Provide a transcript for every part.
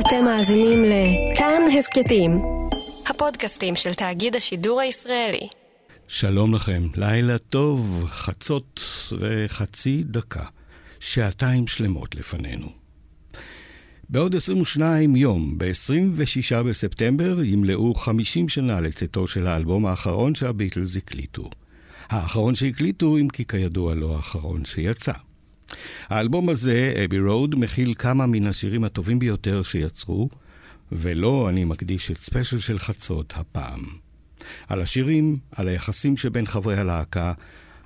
אתם מאזינים לכאן הסכתים, הפודקאסטים של תאגיד השידור הישראלי. שלום לכם, לילה טוב, חצות וחצי דקה, שעתיים שלמות לפנינו. בעוד 22 יום, ב-26 בספטמבר, ימלאו 50 שנה לצאתו של האלבום האחרון שהביטלס הקליטו. האחרון שהקליטו, אם כי כידוע לא האחרון שיצא. האלבום הזה, Abbey Road, מכיל כמה מן השירים הטובים ביותר שיצרו, ולו אני מקדיש את ספיישל של חצות הפעם. על השירים, על היחסים שבין חברי הלהקה,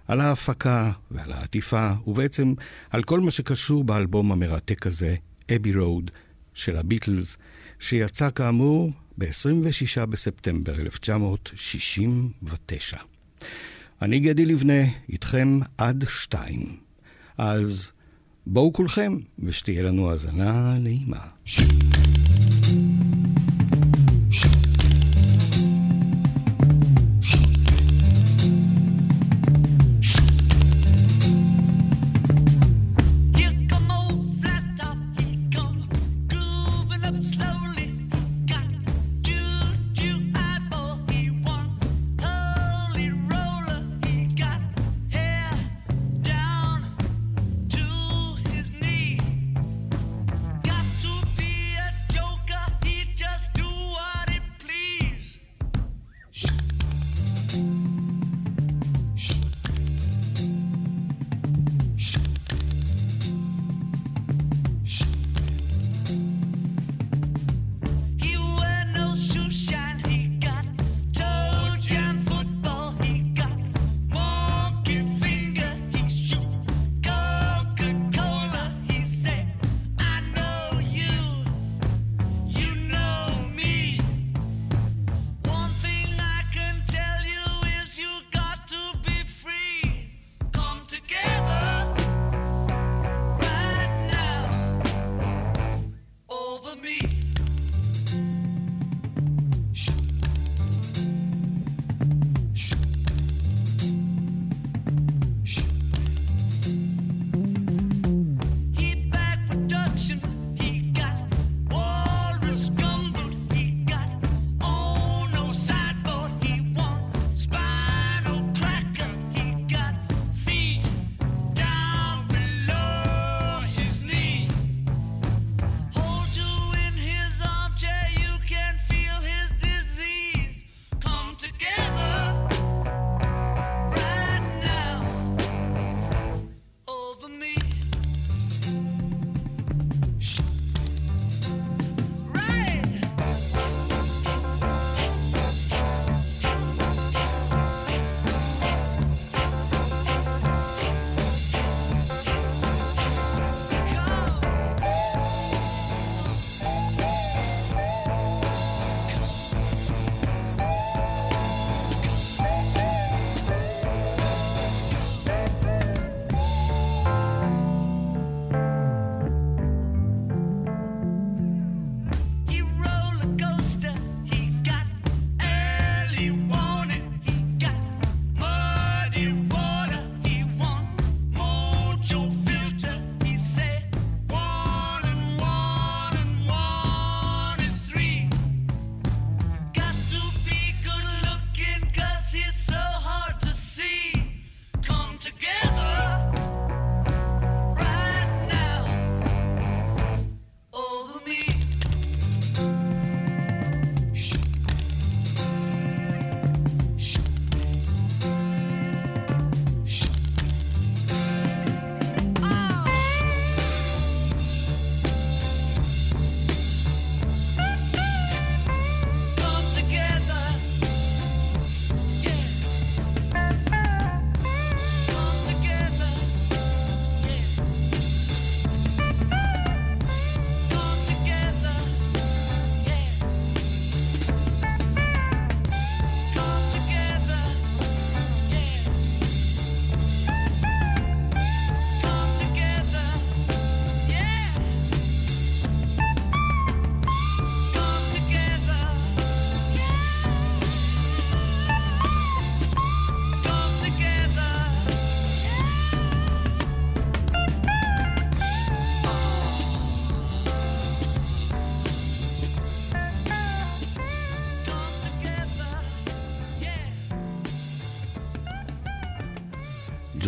על ההפקה ועל העטיפה, ובעצם על כל מה שקשור באלבום המרתק הזה, Abbey Road, של הביטלס, שיצא כאמור ב-26 בספטמבר 1969. אני גדי לבנה, איתכם עד שתיים. אז בואו כולכם, ושתהיה לנו האזנה נעימה.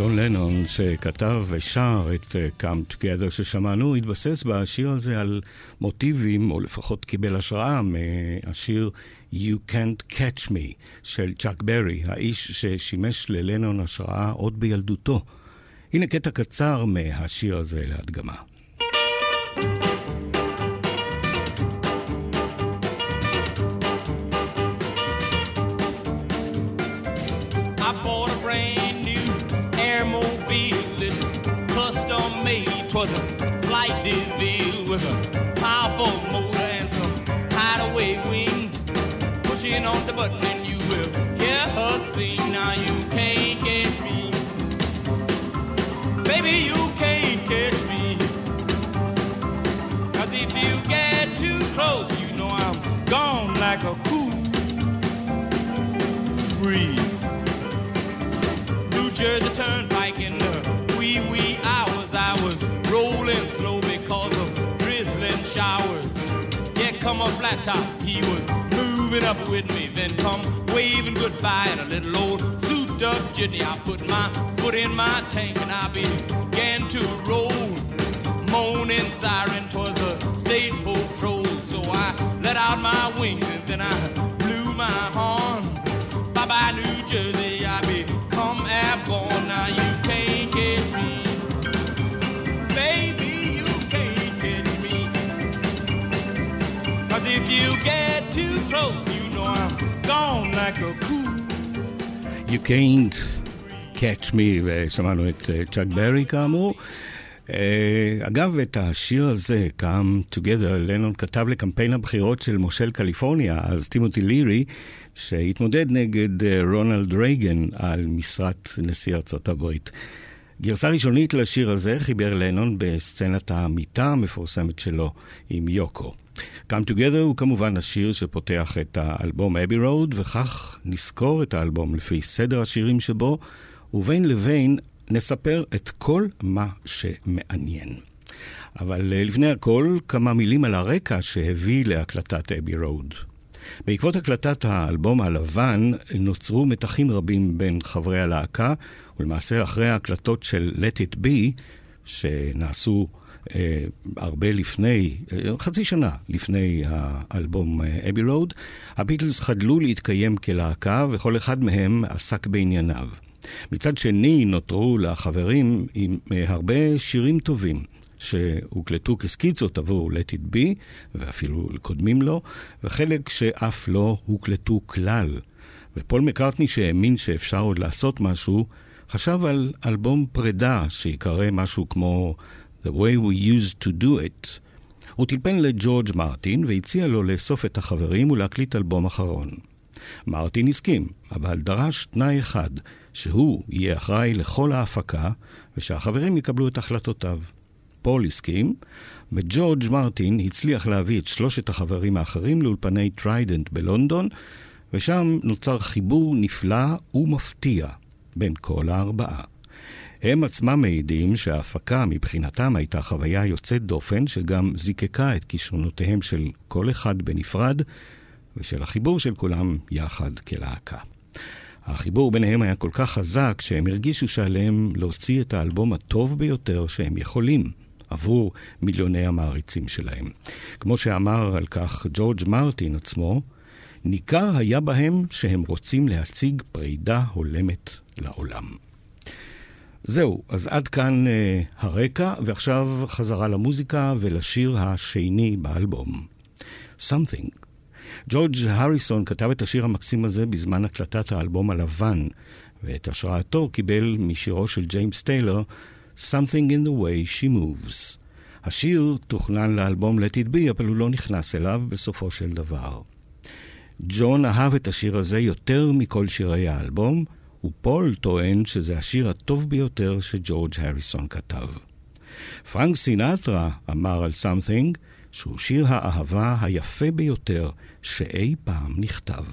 ג'ון לנון, שכתב ושר את uh, Come Together ששמענו, התבסס בשיר הזה על מוטיבים, או לפחות קיבל השראה מהשיר You Can't Catch Me של צ'אק ברי, האיש ששימש ללנון השראה עוד בילדותו. הנה קטע קצר מהשיר הזה להדגמה. Was a flight DeVille with a powerful motor and some hideaway wings. Pushing on the button and you will hear her sing. Flat top, he was moving up with me. Then come waving goodbye in a little old souped up jitney. I put my foot in my tank and I began to roll. Moaning siren towards the state patrol. So I let out my wings and then I blew my horn. Bye bye, New Jersey, if you get too close, you know I'm gone like a cool. You can't catch me, ושמענו את צ'אק ברי כאמור. Uh, אגב, את השיר הזה, Come Together, לנון כתב לקמפיין הבחירות של מושל קליפורניה, אז טימותי לירי, שהתמודד נגד uh, רונלד רייגן על משרת נשיא ארצות הברית. גרסה ראשונית לשיר הזה חיבר לנון בסצנת המיטה המפורסמת שלו עם יוקו. Come Together הוא כמובן השיר שפותח את האלבום אבי רוד, וכך נזכור את האלבום לפי סדר השירים שבו, ובין לבין נספר את כל מה שמעניין. אבל אה, לפני הכל, כמה מילים על הרקע שהביא להקלטת אבי רוד. בעקבות הקלטת האלבום הלבן נוצרו מתחים רבים בין חברי הלהקה, ולמעשה אחרי ההקלטות של Let It Be, שנעשו הרבה לפני, אה, חצי שנה לפני האלבום אבי אה, רוד, הביטלס חדלו להתקיים כלהקה וכל אחד מהם עסק בענייניו. מצד שני נותרו לחברים עם אה, הרבה שירים טובים. שהוקלטו כסקיצות עבור Let It Be, ואפילו קודמים לו, וחלק שאף לא הוקלטו כלל. ופול מקארטני, שהאמין שאפשר עוד לעשות משהו, חשב על אלבום פרידה שיקרא משהו כמו The way we used to do it. הוא טלפן לג'ורג' מרטין והציע לו לאסוף את החברים ולהקליט אלבום אחרון. מרטין הסכים, אבל דרש תנאי אחד, שהוא יהיה אחראי לכל ההפקה ושהחברים יקבלו את החלטותיו. פול הסכים, וג'ורג' מרטין הצליח להביא את שלושת החברים האחרים לאולפני טריידנט בלונדון, ושם נוצר חיבור נפלא ומפתיע בין כל הארבעה. הם עצמם מעידים שההפקה מבחינתם הייתה חוויה יוצאת דופן שגם זיקקה את כישרונותיהם של כל אחד בנפרד ושל החיבור של כולם יחד כלהקה. החיבור ביניהם היה כל כך חזק שהם הרגישו שעליהם להוציא את האלבום הטוב ביותר שהם יכולים עבור מיליוני המעריצים שלהם. כמו שאמר על כך ג'ורג' מרטין עצמו, ניכר היה בהם שהם רוצים להציג פרידה הולמת לעולם. זהו, אז עד כאן uh, הרקע, ועכשיו חזרה למוזיקה ולשיר השני באלבום. Something. ג'ורג' הריסון כתב את השיר המקסים הזה בזמן הקלטת האלבום הלבן, ואת השראתו קיבל משירו של ג'יימס טיילר, Something in the way she moves. השיר תוכנן לאלבום Let It Be, אבל הוא לא נכנס אליו בסופו של דבר. ג'ון אהב את השיר הזה יותר מכל שירי האלבום, ופול טוען שזה השיר הטוב ביותר שג'ורג' הריסון כתב. פרנק סינטרה אמר על Something שהוא שיר האהבה היפה ביותר שאי פעם נכתב.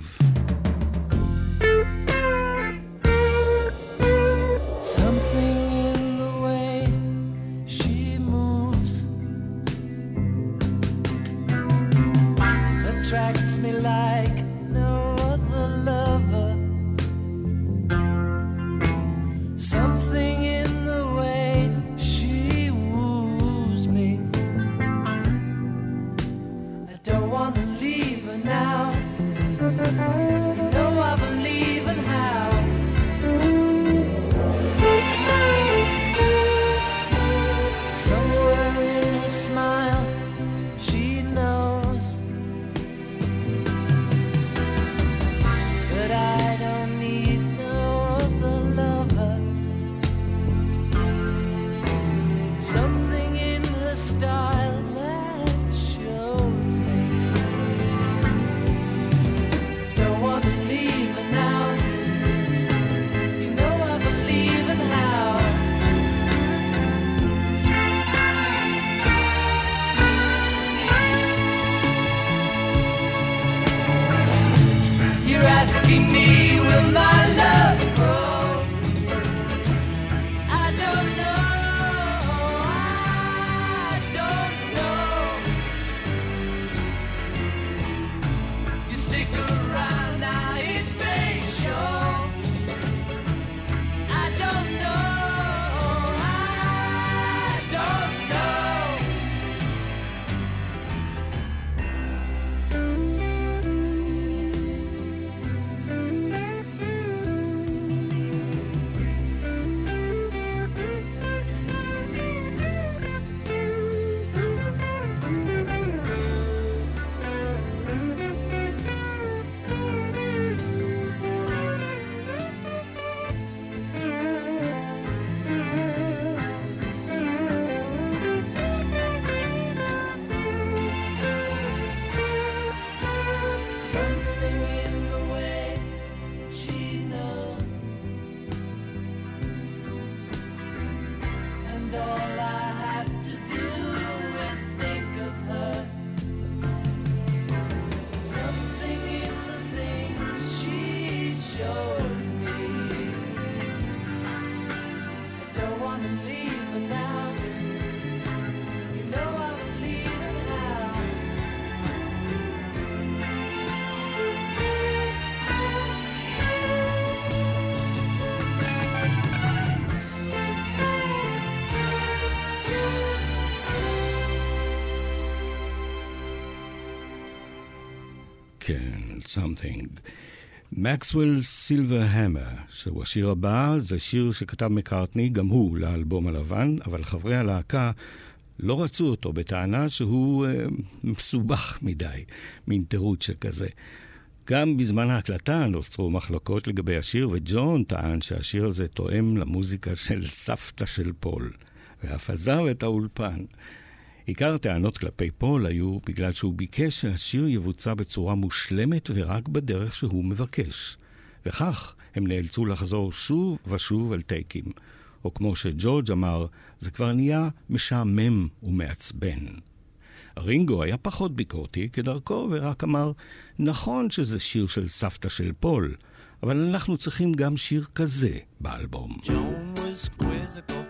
Something. Maxwell's Silver Hammer, שהוא השיר הבא, זה שיר שכתב מקארטני, גם הוא, לאלבום הלבן, אבל חברי הלהקה לא רצו אותו בטענה שהוא אה, מסובך מדי, מין תירוץ שכזה. גם בזמן ההקלטה נוצרו מחלוקות לגבי השיר, וג'ון טען שהשיר הזה תואם למוזיקה של סבתא של פול, ואף עזב את האולפן. עיקר הטענות כלפי פול היו בגלל שהוא ביקש שהשיר יבוצע בצורה מושלמת ורק בדרך שהוא מבקש. וכך הם נאלצו לחזור שוב ושוב על טייקים. או כמו שג'ורג' אמר, זה כבר נהיה משעמם ומעצבן. רינגו היה פחות ביקורתי כדרכו, ורק אמר, נכון שזה שיר של סבתא של פול, אבל אנחנו צריכים גם שיר כזה באלבום. John was quizzical,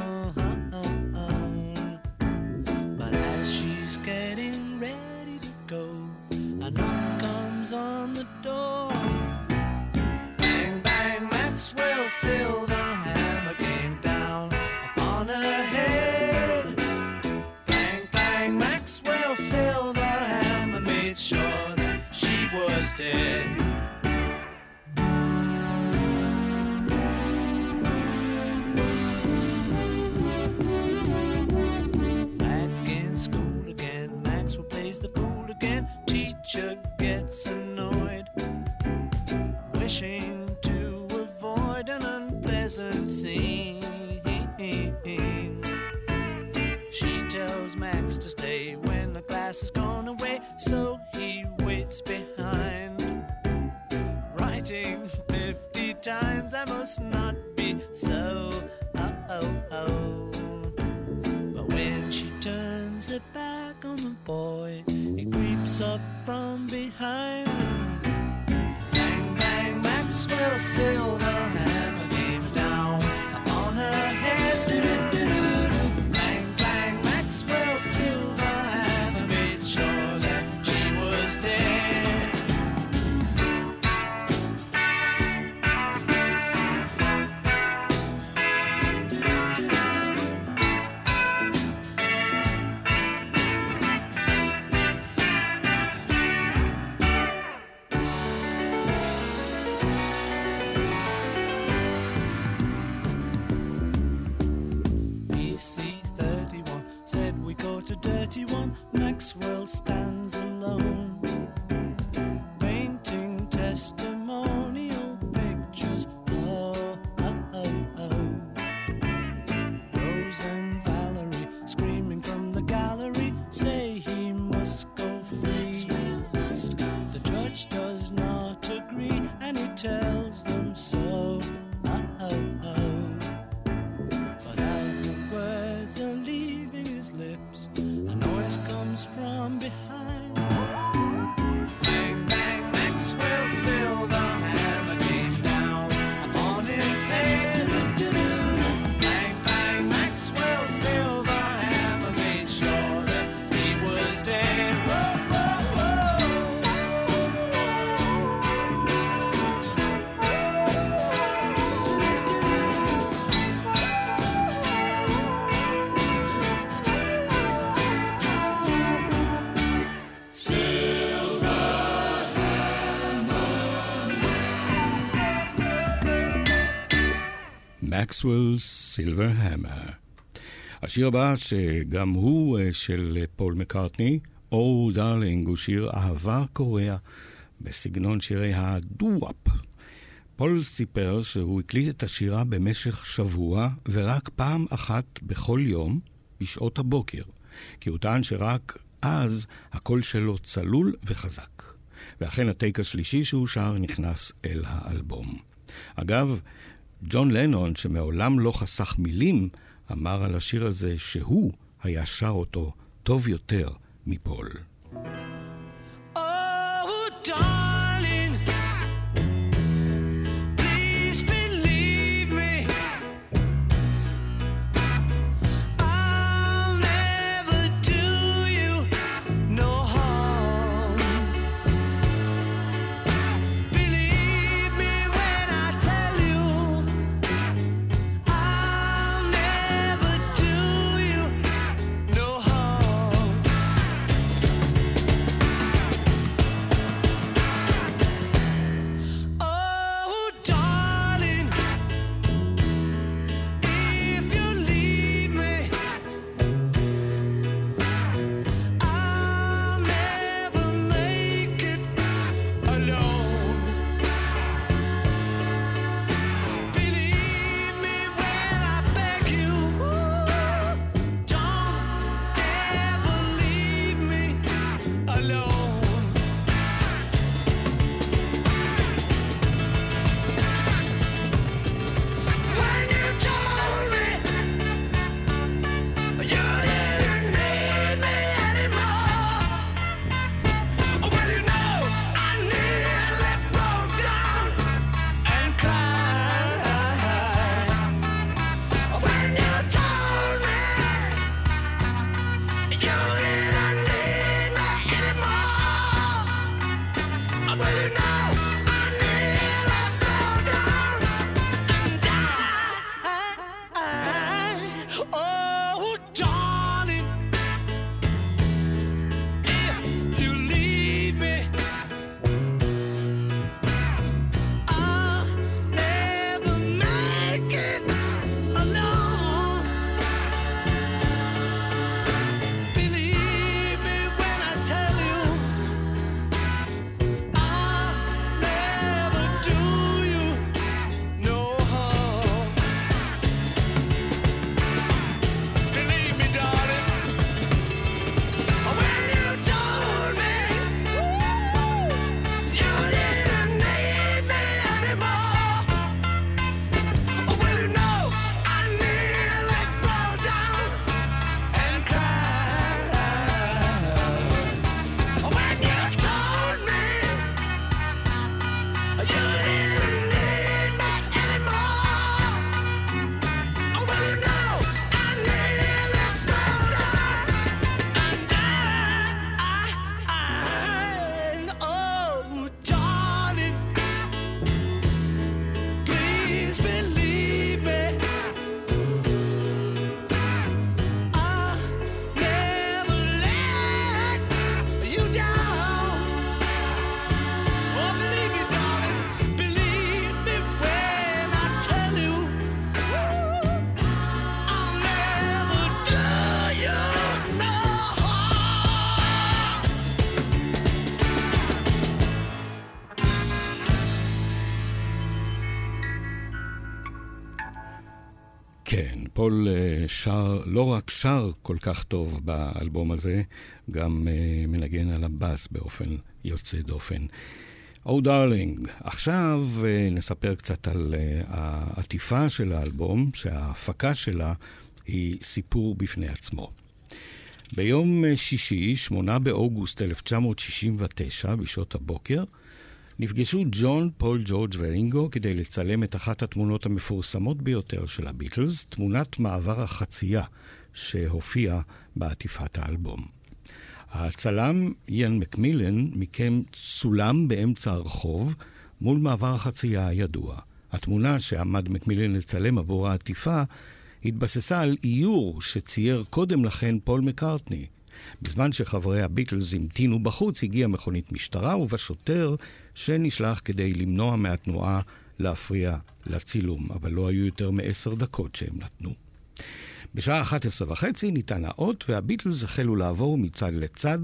Silver Hammer. השיר הבא, שגם הוא אה, של אה, פול מקארטני, Oh Darling, הוא שיר אהבה קורע בסגנון שירי ה doo-wop. פול סיפר שהוא הקליט את השירה במשך שבוע, ורק פעם אחת בכל יום, בשעות הבוקר, כי הוא טען שרק אז הקול שלו צלול וחזק. ואכן הטייק השלישי שהוא שר נכנס אל האלבום. אגב, ג'ון לנון, שמעולם לא חסך מילים, אמר על השיר הזה שהוא היה שר אותו טוב יותר מפול. Oh, darling, פול אה, שר, לא רק שר כל כך טוב באלבום הזה, גם uh, מנגן על הבאס באופן יוצא דופן. Oh oh, Darling, עכשיו uh, נספר קצת על העטיפה של האלבום, שההפקה שלה היא סיפור בפני עצמו. ביום שישי, 8 באוגוסט 1969, בשעות הבוקר, נפגשו ג'ון, פול, ג'ורג' ורינגו כדי לצלם את אחת התמונות המפורסמות ביותר של הביטלס, תמונת מעבר החצייה שהופיעה בעטיפת האלבום. הצלם איאן מקמילן מיקם סולם באמצע הרחוב מול מעבר החצייה הידוע. התמונה שעמד מקמילן לצלם עבור העטיפה התבססה על איור שצייר קודם לכן פול מקארטני. בזמן שחברי הביטלס המתינו בחוץ, הגיעה מכונית משטרה ובה שוטר שנשלח כדי למנוע מהתנועה להפריע לצילום, אבל לא היו יותר מעשר דקות שהם נתנו. בשעה 11 וחצי ניתן האות, והביטלס החלו לעבור מצד לצד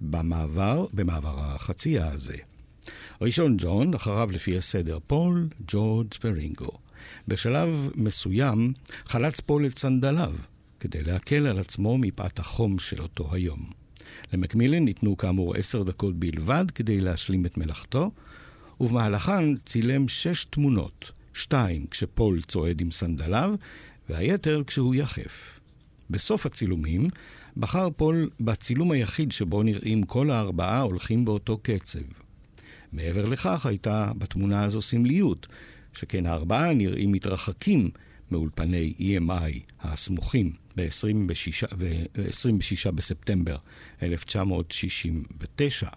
במעבר, במעבר החצייה הזה. ראשון ג'ון, אחריו לפי הסדר פול, ג'ורג' ורינגו. בשלב מסוים חלץ פול את סנדליו, כדי להקל על עצמו מפאת החום של אותו היום. למקמילן ניתנו כאמור עשר דקות בלבד כדי להשלים את מלאכתו, ובמהלכן צילם שש תמונות, שתיים כשפול צועד עם סנדליו, והיתר כשהוא יחף. בסוף הצילומים בחר פול בצילום היחיד שבו נראים כל הארבעה הולכים באותו קצב. מעבר לכך הייתה בתמונה הזו סמליות, שכן הארבעה נראים מתרחקים מאולפני EMI הסמוכים ב-26 בספטמבר 1969.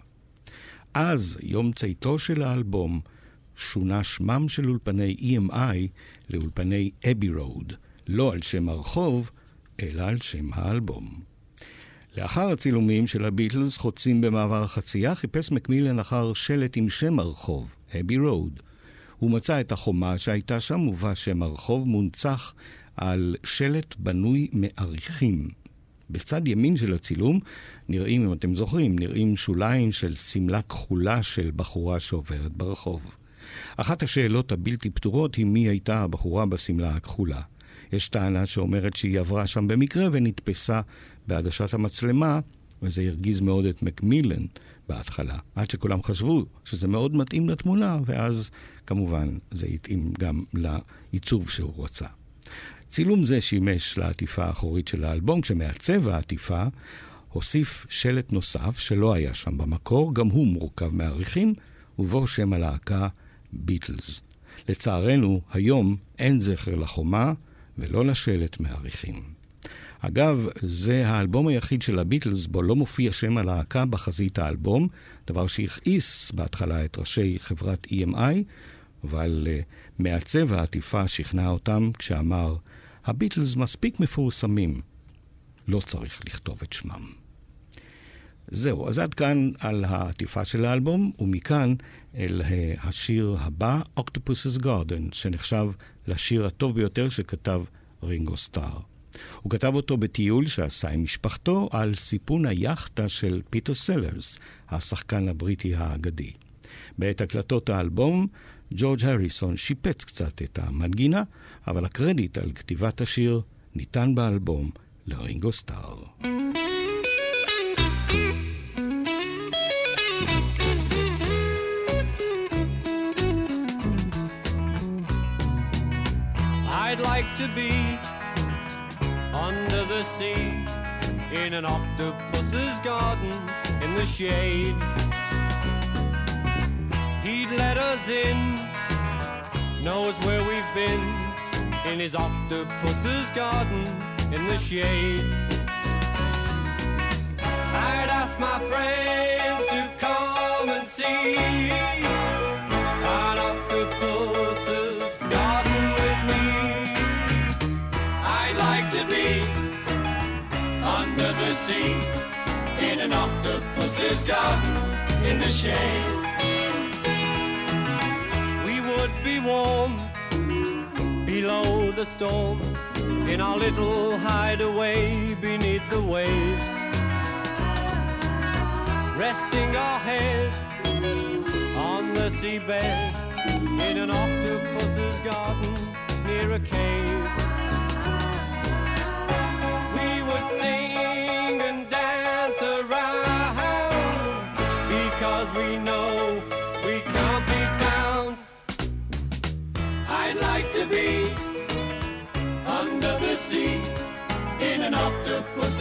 אז, יום צאתו של האלבום, שונה שמם של אולפני EMI לאולפני אבי רוד, לא על שם הרחוב, אלא על שם האלבום. לאחר הצילומים של הביטלס חוצים במעבר החצייה, חיפש מקמילן אחר שלט עם שם הרחוב, אבי רוד. הוא מצא את החומה שהייתה שם, ובה שם הרחוב מונצח על שלט בנוי מעריכים. בצד ימין של הצילום נראים, אם אתם זוכרים, נראים שוליים של שמלה כחולה של בחורה שעוברת ברחוב. אחת השאלות הבלתי פתורות היא מי הייתה הבחורה בשמלה הכחולה. יש טענה שאומרת שהיא עברה שם במקרה ונתפסה בעדשת המצלמה, וזה הרגיז מאוד את מקמילן בהתחלה, עד שכולם חשבו שזה מאוד מתאים לתמונה, ואז כמובן זה התאים גם לעיצוב שהוא רצה. צילום זה שימש לעטיפה האחורית של האלבום, כשמעצב העטיפה הוסיף שלט נוסף שלא היה שם במקור, גם הוא מורכב מעריכים, ובו שם הלהקה ביטלס. לצערנו, היום אין זכר לחומה ולא לשלט מעריכים. אגב, זה האלבום היחיד של הביטלס בו לא מופיע שם הלהקה בחזית האלבום, דבר שהכעיס בהתחלה את ראשי חברת EMI, אבל uh, מעצב העטיפה שכנע אותם כשאמר, הביטלס מספיק מפורסמים, לא צריך לכתוב את שמם. זהו, אז עד כאן על העטיפה של האלבום, ומכאן אל השיר הבא, Octopus's Garden, שנחשב לשיר הטוב ביותר שכתב רינגו סטאר. הוא כתב אותו בטיול שעשה עם משפחתו על סיפון היאכטה של פיטר סלרס, השחקן הבריטי האגדי. בעת הקלטות האלבום, ג'ורג' הריסון שיפץ קצת את המנגינה, אבל הקרדיט על כתיבת השיר ניתן באלבום לרינגו סטאר. I'd like to be under the sea in an octopus's garden in the shade. He'd let us in, knows where we've been in his octopus's garden in the shade. I'd ask my friends to come and see an octopus's garden with me. I'd like to be under the sea in an octopus's garden in the shade. We would be warm below the storm, in our little hideaway beneath the waves. Resting our head on the seabed, in an octopus's garden near a cave. We would sing.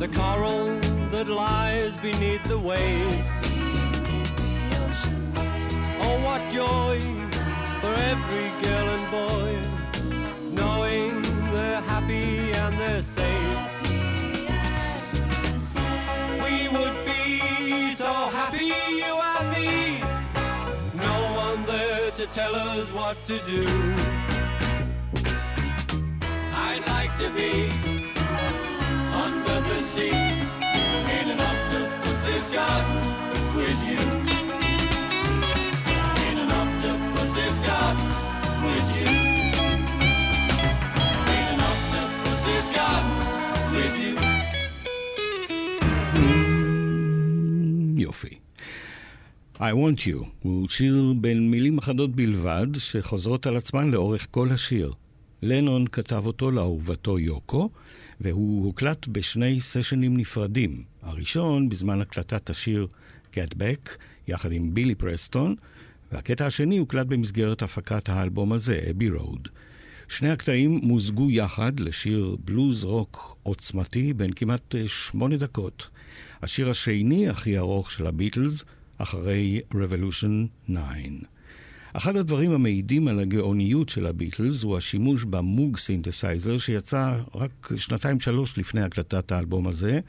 the coral that lies beneath the waves. Oh, what joy for every girl and boy, knowing they're happy and they're safe. We would be so happy, you and me. No one there to tell us what to do. I'd like to be יופי. I want you הוא שיר בין מילים אחדות בלבד, שחוזרות על עצמן לאורך כל השיר. לנון כתב אותו לאהובתו יוקו, והוא הוקלט בשני סשנים נפרדים. הראשון בזמן הקלטת השיר Get Back, יחד עם בילי פרסטון, והקטע השני הוקלט במסגרת הפקת האלבום הזה, אבי רוד. שני הקטעים מוזגו יחד לשיר בלוז רוק עוצמתי בן כמעט אה, שמונה דקות. השיר השני הכי ארוך של הביטלס, אחרי Revolution 9. אחד הדברים המעידים על הגאוניות של הביטלס הוא השימוש ב Moog synthesizer שיצא רק שנתיים-שלוש לפני הקלטת האלבום הזה,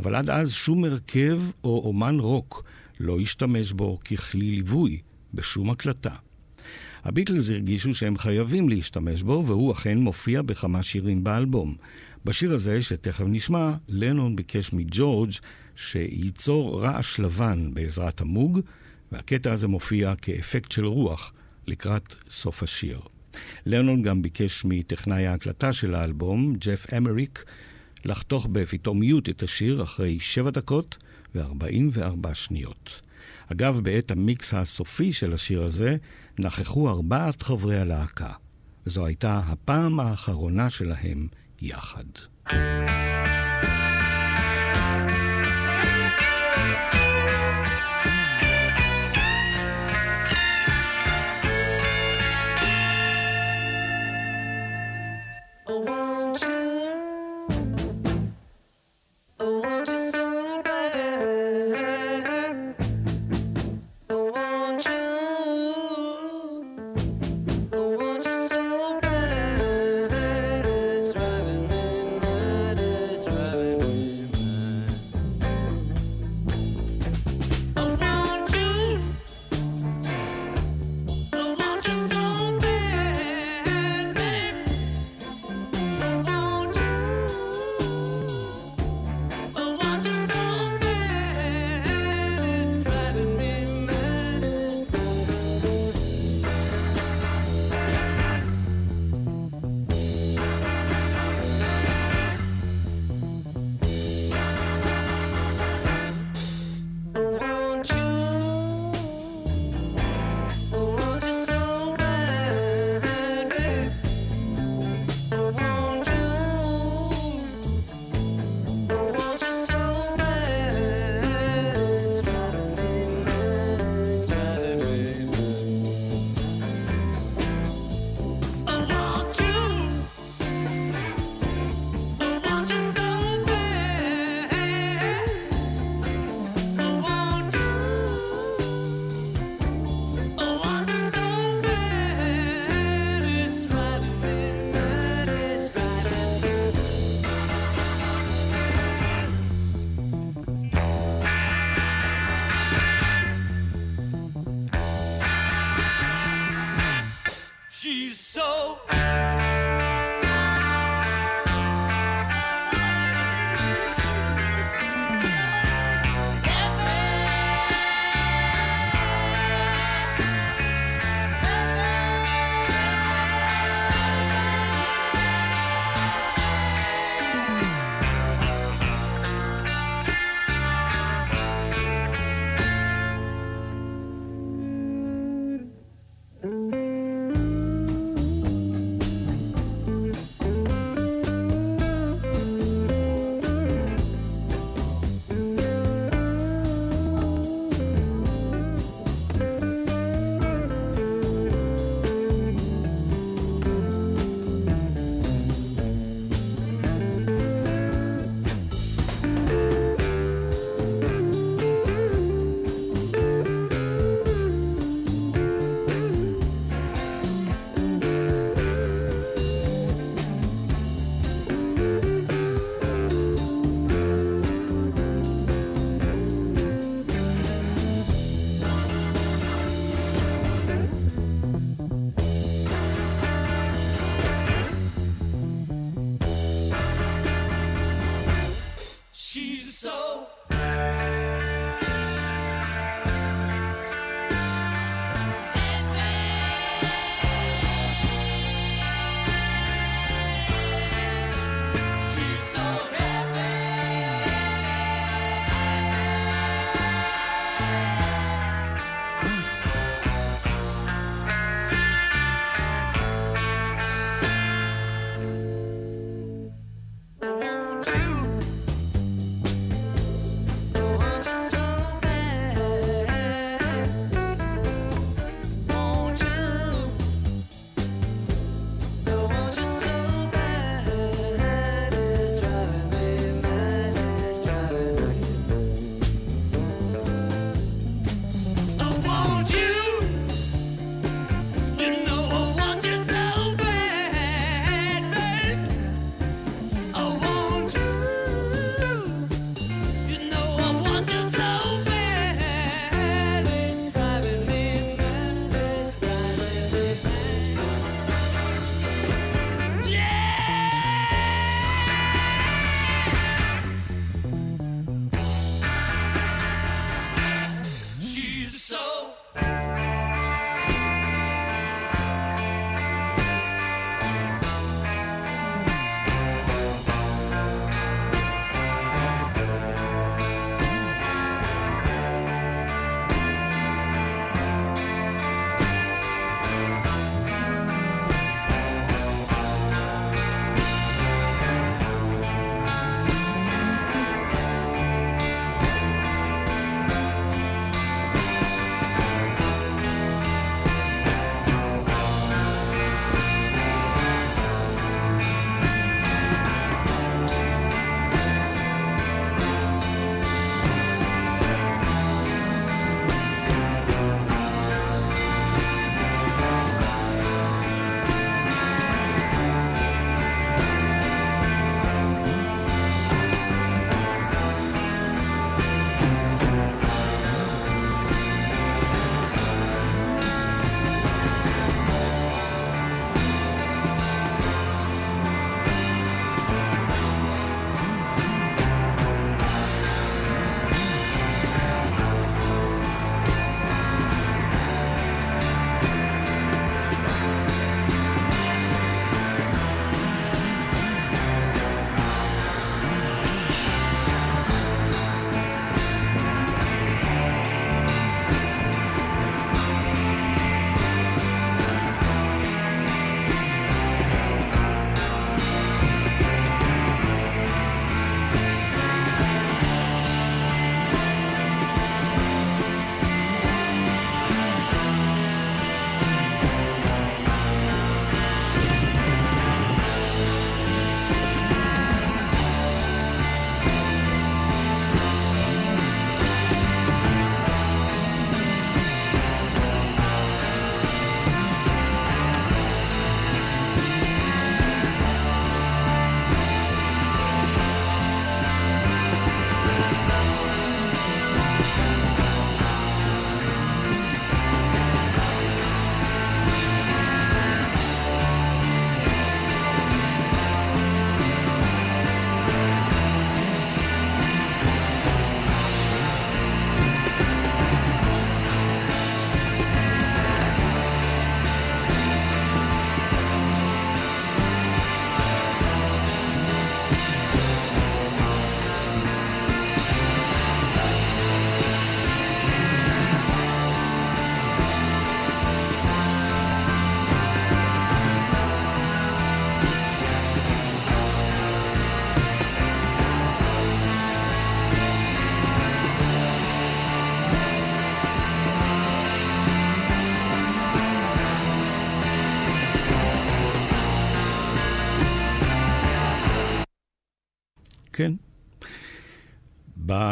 אבל עד אז שום הרכב או אומן רוק לא השתמש בו ככלי ליווי בשום הקלטה. הביטלס הרגישו שהם חייבים להשתמש בו, והוא אכן מופיע בכמה שירים באלבום. בשיר הזה, שתכף נשמע, לנון ביקש מג'ורג' שייצור רעש לבן בעזרת ה Moog, והקטע הזה מופיע כאפקט של רוח לקראת סוף השיר. לנון גם ביקש מטכנאי ההקלטה של האלבום, ג'ף אמריק, לחתוך בפתאומיות את השיר אחרי 7 דקות ו-44 שניות. אגב, בעת המיקס הסופי של השיר הזה, נכחו ארבעת חברי הלהקה. וזו הייתה הפעם האחרונה שלהם יחד. I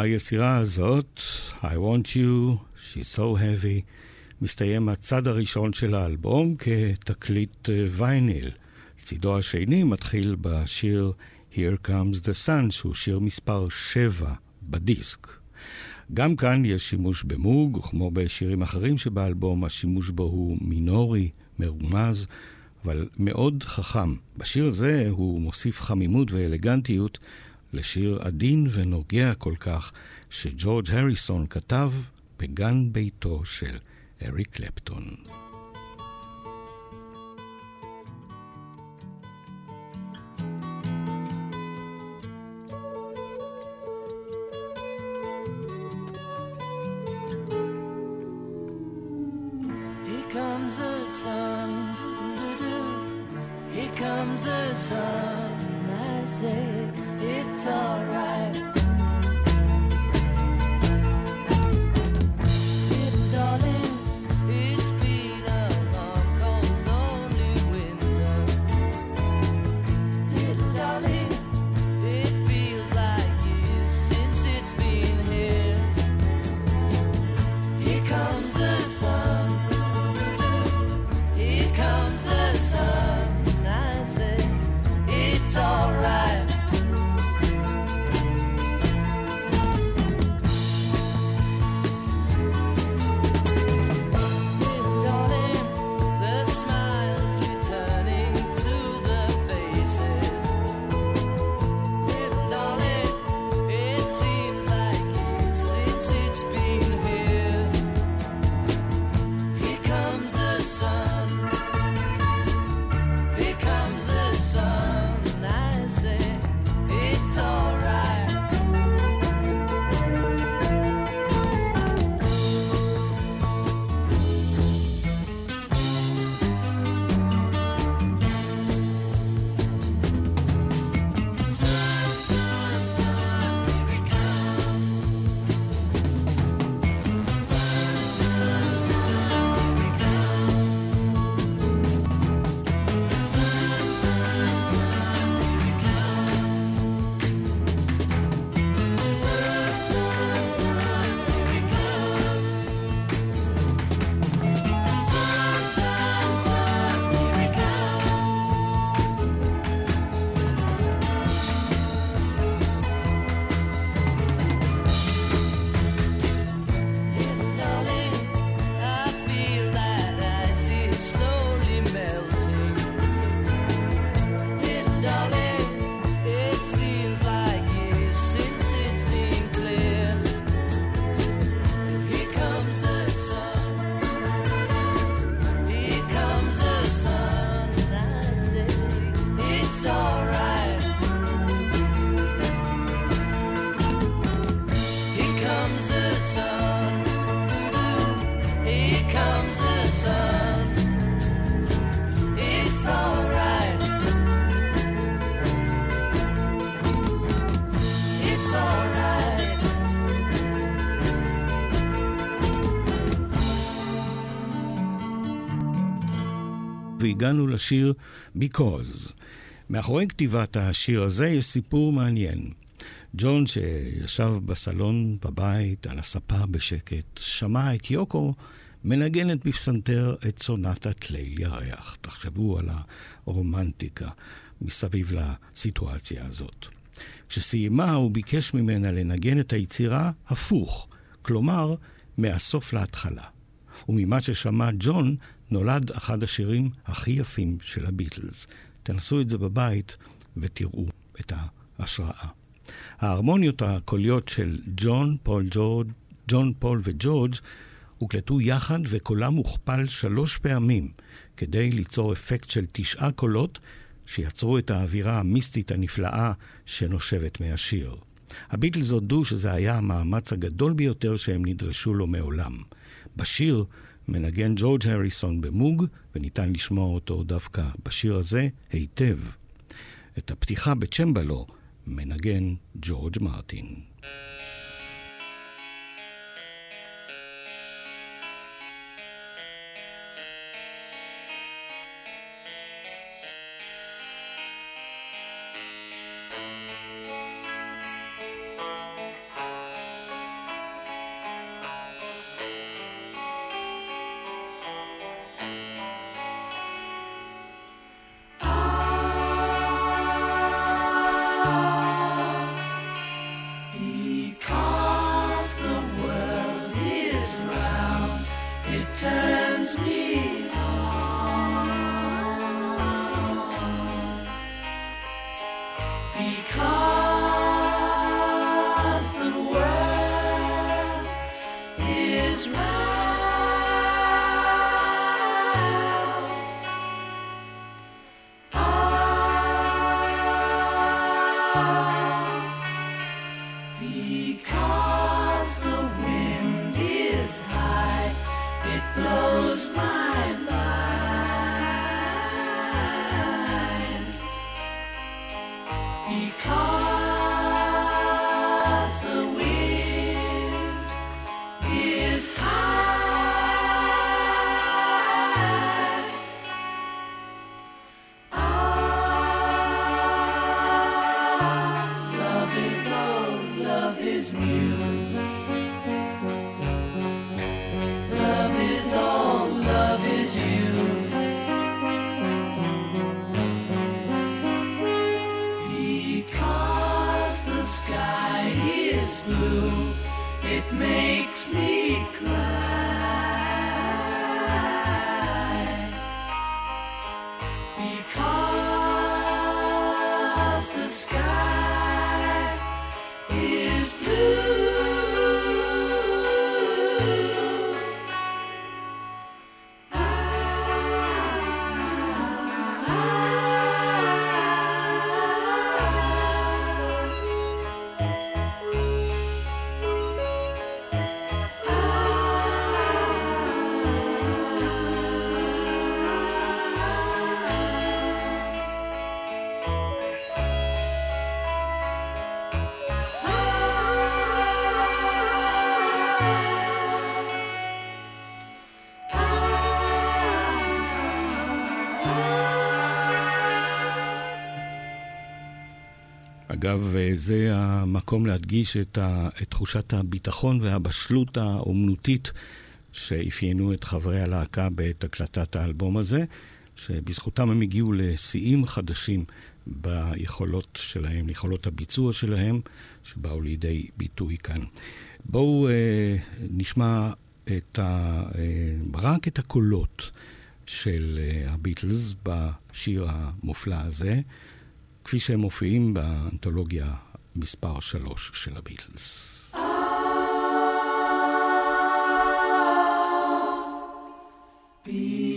ביצירה הזאת, I want you, she's so heavy, מסתיים הצד הראשון של האלבום כתקליט אה, וייניל. צידו השני מתחיל בשיר Here Comes the Sun, שהוא שיר מספר 7 בדיסק. גם כאן יש שימוש במוג, כמו בשירים אחרים שבאלבום, השימוש בו הוא מינורי, מרומז, אבל מאוד חכם. בשיר הזה הוא מוסיף חמימות ואלגנטיות לשיר עדין ונוגע כל כך, שג'ורג' הריסון כתב בגן ביתו של אריק קלפטון. Comes the sun. I say it's alright. והגענו לשיר Because. מאחורי כתיבת השיר הזה יש סיפור מעניין. ג'ון, שישב בסלון בבית, על הספה בשקט, שמע את יוקו מנגנת בפסנתר את סונטת ליל ירח. תחשבו על הרומנטיקה מסביב לסיטואציה הזאת. כשסיימה, הוא ביקש ממנה לנגן את היצירה הפוך, כלומר, מהסוף להתחלה. וממה ששמע ג'ון, נולד אחד השירים הכי יפים של הביטלס. תנסו את זה בבית ותראו את ההשראה. ההרמוניות הקוליות של ג'ון, פול, ג'ון, פול וג'ורג' הוקלטו יחד וקולם הוכפל שלוש פעמים כדי ליצור אפקט של תשעה קולות שיצרו את האווירה המיסטית הנפלאה שנושבת מהשיר. הביטלס הודו שזה היה המאמץ הגדול ביותר שהם נדרשו לו מעולם. בשיר מנגן ג'ורג' הריסון במוג, וניתן לשמוע אותו דווקא בשיר הזה היטב. את הפתיחה בצ'מבלו מנגן ג'ורג' מרטין. אגב, אה, זה המקום להדגיש את, ה, את תחושת הביטחון והבשלות האומנותית שאפיינו את חברי הלהקה בעת הקלטת האלבום הזה, שבזכותם הם הגיעו לשיאים חדשים ביכולות שלהם, יכולות הביצוע שלהם, שבאו לידי ביטוי כאן. בואו אה, נשמע את ה, אה, רק את הקולות של אה, הביטלס בשיר המופלא הזה. כפי שהם מופיעים באנתולוגיה מספר 3 של הביטלס. Because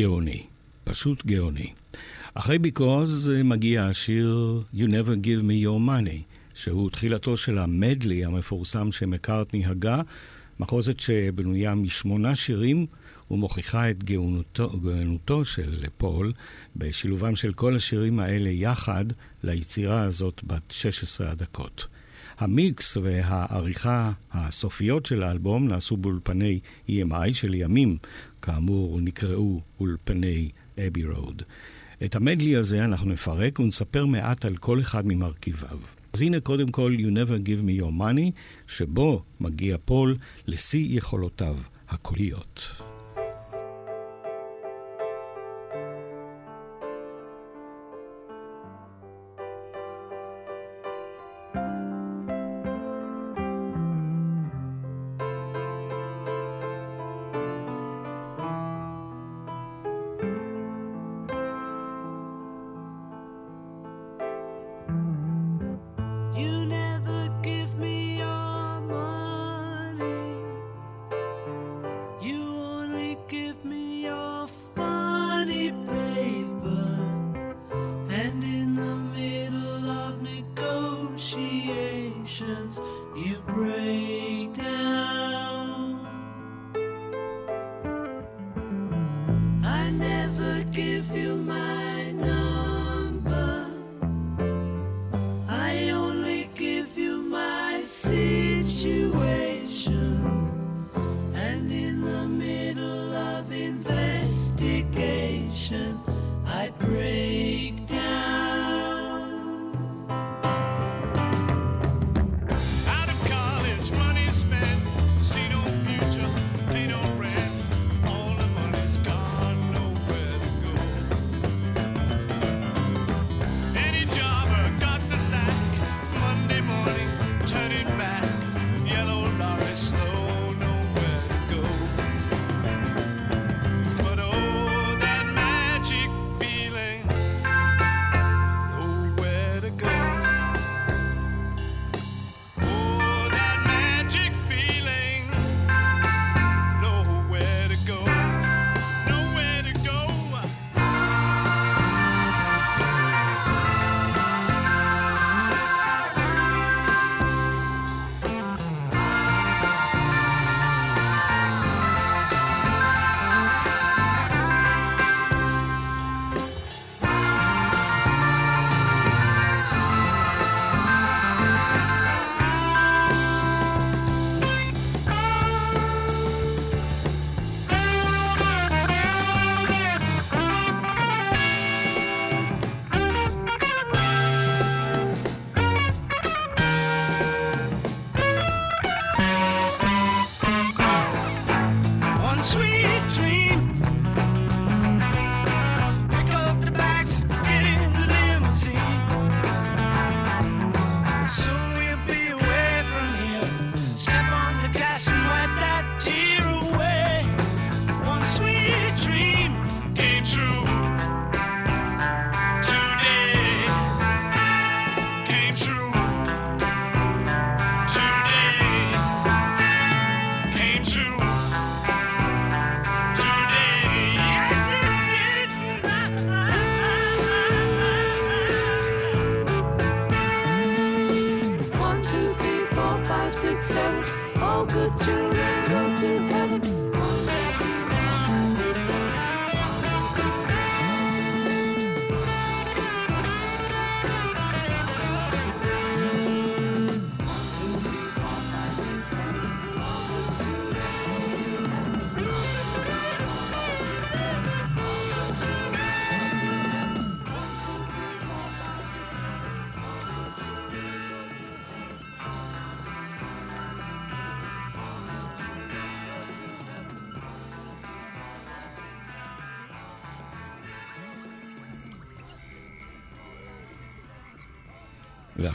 גאוני, פשוט גאוני. אחרי ביקוז מגיע השיר You Never Give Me Your Money, שהוא תחילתו של המדלי המפורסם שמקארטני הגה, מחוזת שבנויה משמונה שירים ומוכיחה את גאונותו, גאונותו של פול בשילובם של כל השירים האלה יחד ליצירה הזאת בת 16 הדקות. המיקס והעריכה הסופיות של האלבום נעשו באולפני EMI שלימים, כאמור, נקראו אולפני אבי רוד. את המדלי הזה אנחנו נפרק ונספר מעט על כל אחד ממרכיביו. אז הנה קודם כל You Never Give Me Your Money, שבו מגיע פול לשיא יכולותיו הקוליות.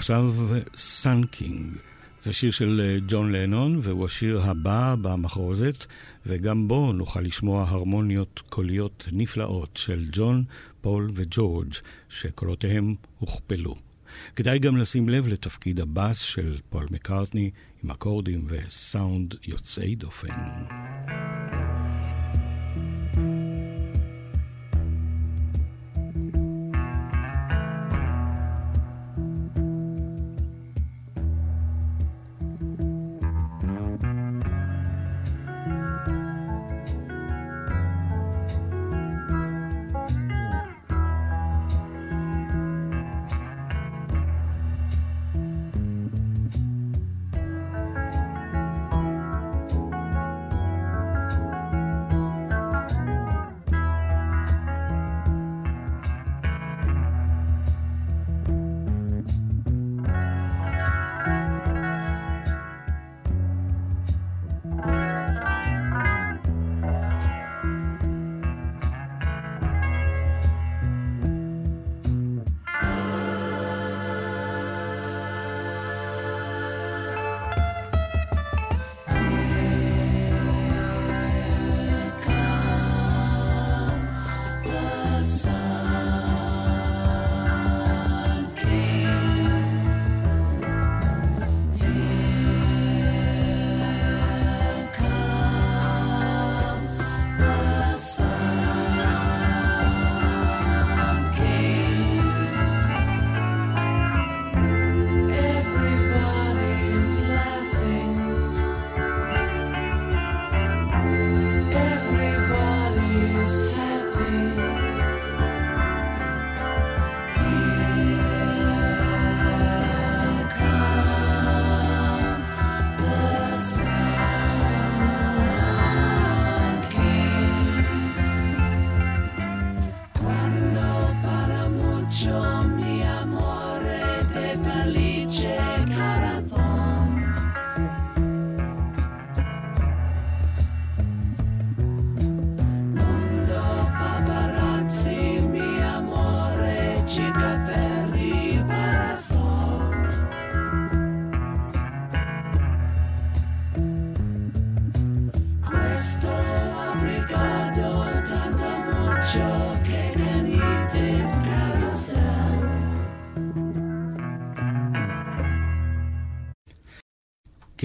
עכשיו Sun King. זה שיר של אה, ג'ון לנון, והוא השיר הבא במחרוזת, וגם בו נוכל לשמוע הרמוניות קוליות נפלאות של ג'ון, פול וג'ורג', שקולותיהם הוכפלו. כדאי גם לשים לב לתפקיד הבאס של פול מקארטני, עם אקורדים וסאונד יוצאי דופן.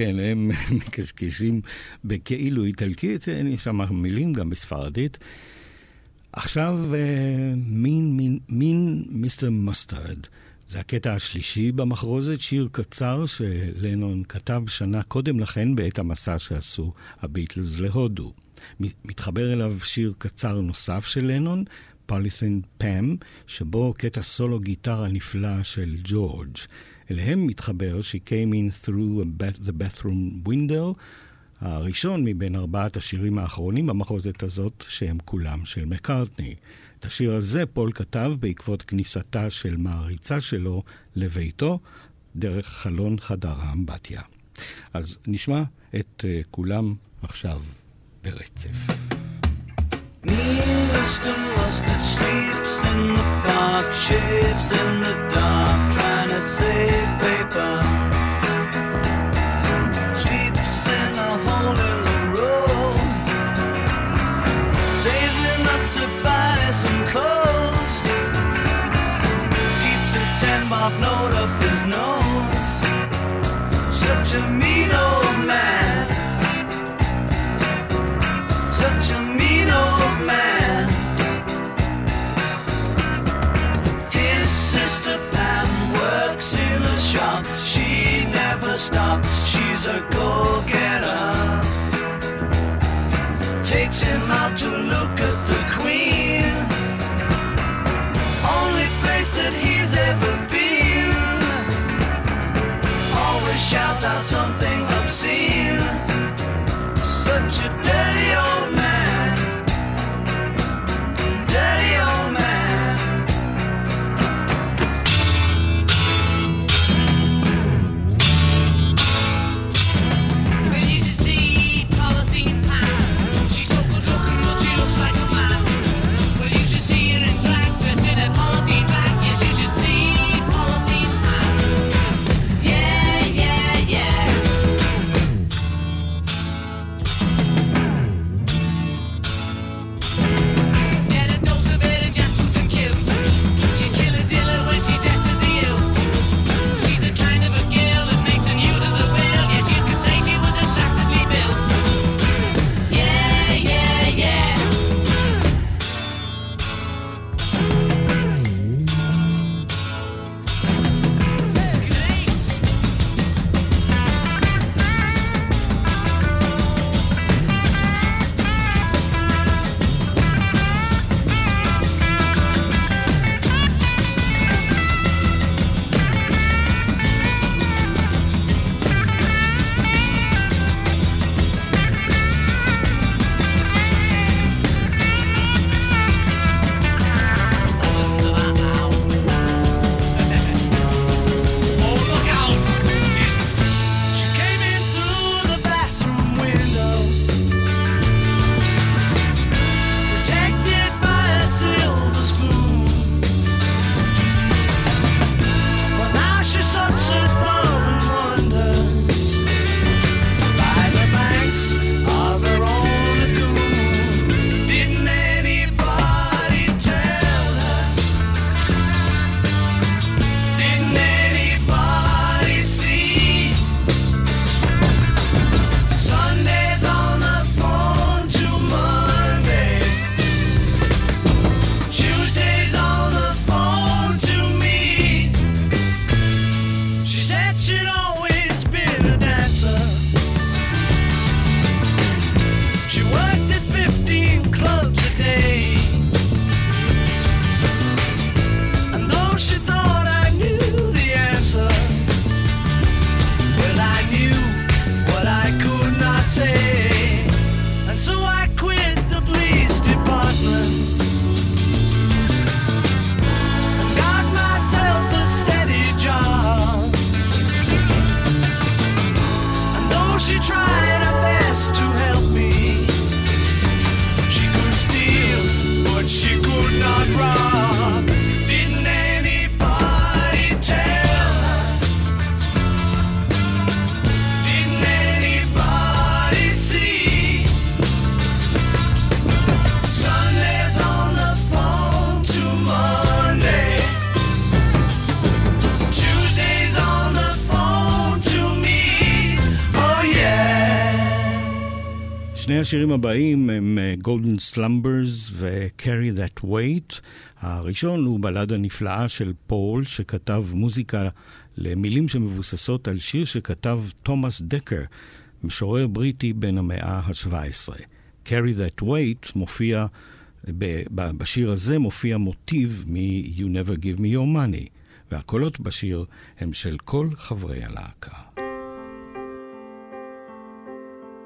כן, הם מקשקשים בכאילו איטלקית, יש שם מילים גם בספרדית. עכשיו, אה, מין, מין, מין מיסטר מוסטרד. זה הקטע השלישי במחרוזת, שיר קצר שלנון כתב שנה קודם לכן בעת המסע שעשו הביטלס להודו. מתחבר אליו שיר קצר נוסף של לנון, פוליסין פאם, שבו קטע סולו גיטרה נפלא של ג'ורג'. אליהם מתחבר She came in through the bathroom window, הראשון מבין ארבעת השירים האחרונים במחוזת הזאת, שהם כולם של מקארטני. את השיר הזה פול כתב בעקבות כניסתה של מעריצה שלו לביתו, דרך חלון חדר האמבטיה. אז נשמע את uh, כולם עכשיו ברצף. And Mr. Mustard sleeps in the shapes in the dark, השירים הבאים הם אה, Golden Slumbers ו-Carry That Weight. הראשון הוא בלדה נפלאה של פול, שכתב מוזיקה למילים שמבוססות על שיר שכתב תומאס דקר, משורר בריטי בן המאה ה-17. Carry That Weight מופיע, בשיר הזה מופיע מוטיב מ-You Never Give Me Your Money, והקולות בשיר הם של כל חברי הלהקה.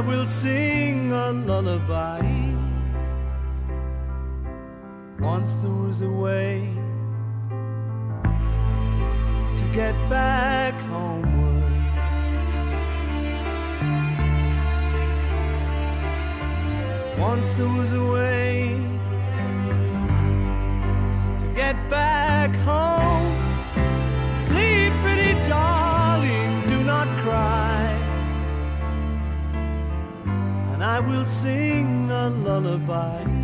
I will sing a lullaby. Once there was a way to get back homeward. Once there was a way to get back home. I will sing a lullaby.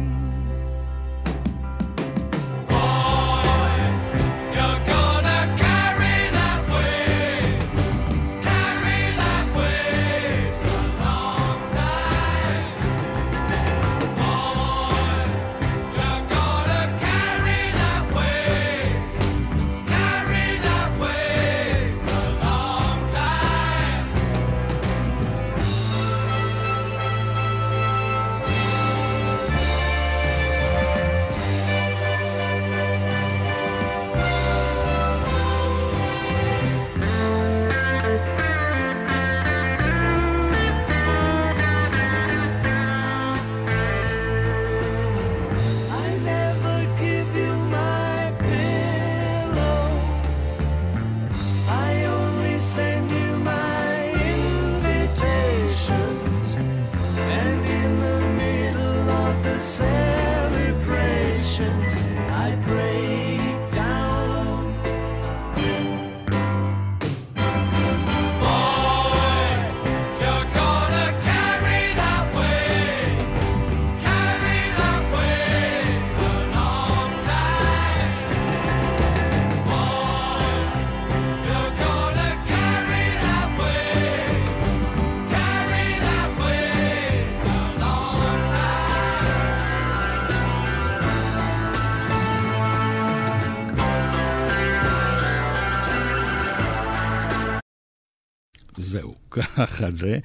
זהו, ככה זה.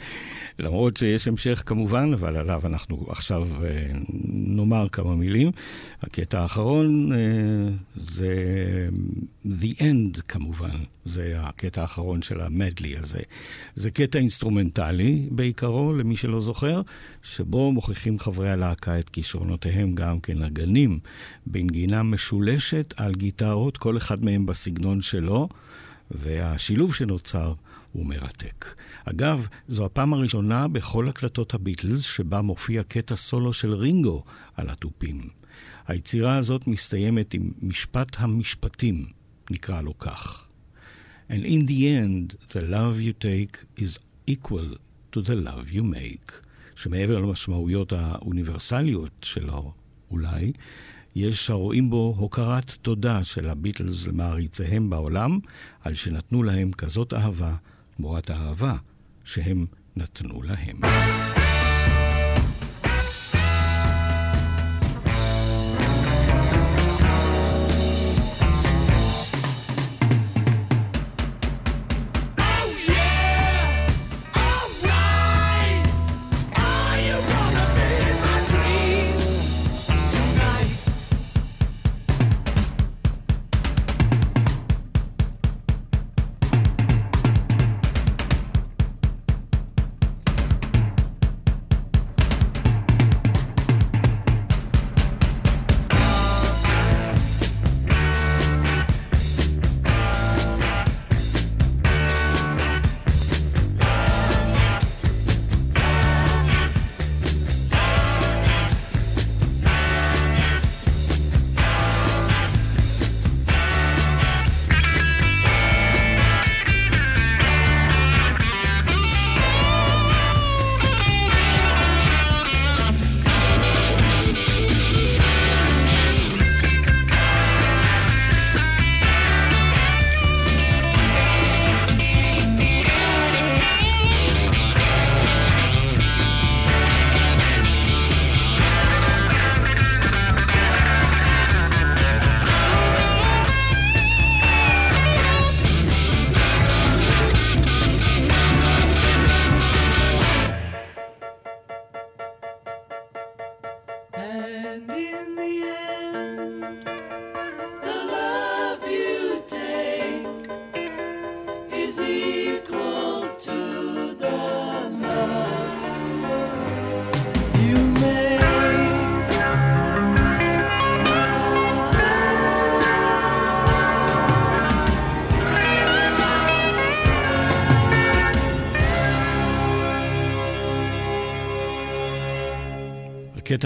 למרות שיש המשך כמובן, אבל עליו אנחנו עכשיו אה, נאמר כמה מילים. הקטע האחרון אה, זה The End כמובן, זה הקטע האחרון של המדלי הזה. זה קטע אינסטרומנטלי בעיקרו, למי שלא זוכר, שבו מוכיחים חברי הלהקה את כישרונותיהם גם כנגנים, בנגינה משולשת על גיטרות, כל אחד מהם בסגנון שלו, והשילוב שנוצר הוא מרתק. אגב, זו הפעם הראשונה בכל הקלטות הביטלס שבה מופיע קטע סולו של רינגו על התופים. היצירה הזאת מסתיימת עם משפט המשפטים, נקרא לו כך. And in the end, the love you take is equal to the love you make. שמעבר למשמעויות האוניברסליות שלו, אולי, יש הרואים בו הוקרת תודה של הביטלס למעריציהם בעולם, על שנתנו להם כזאת אהבה תמורת האהבה שהם נתנו להם.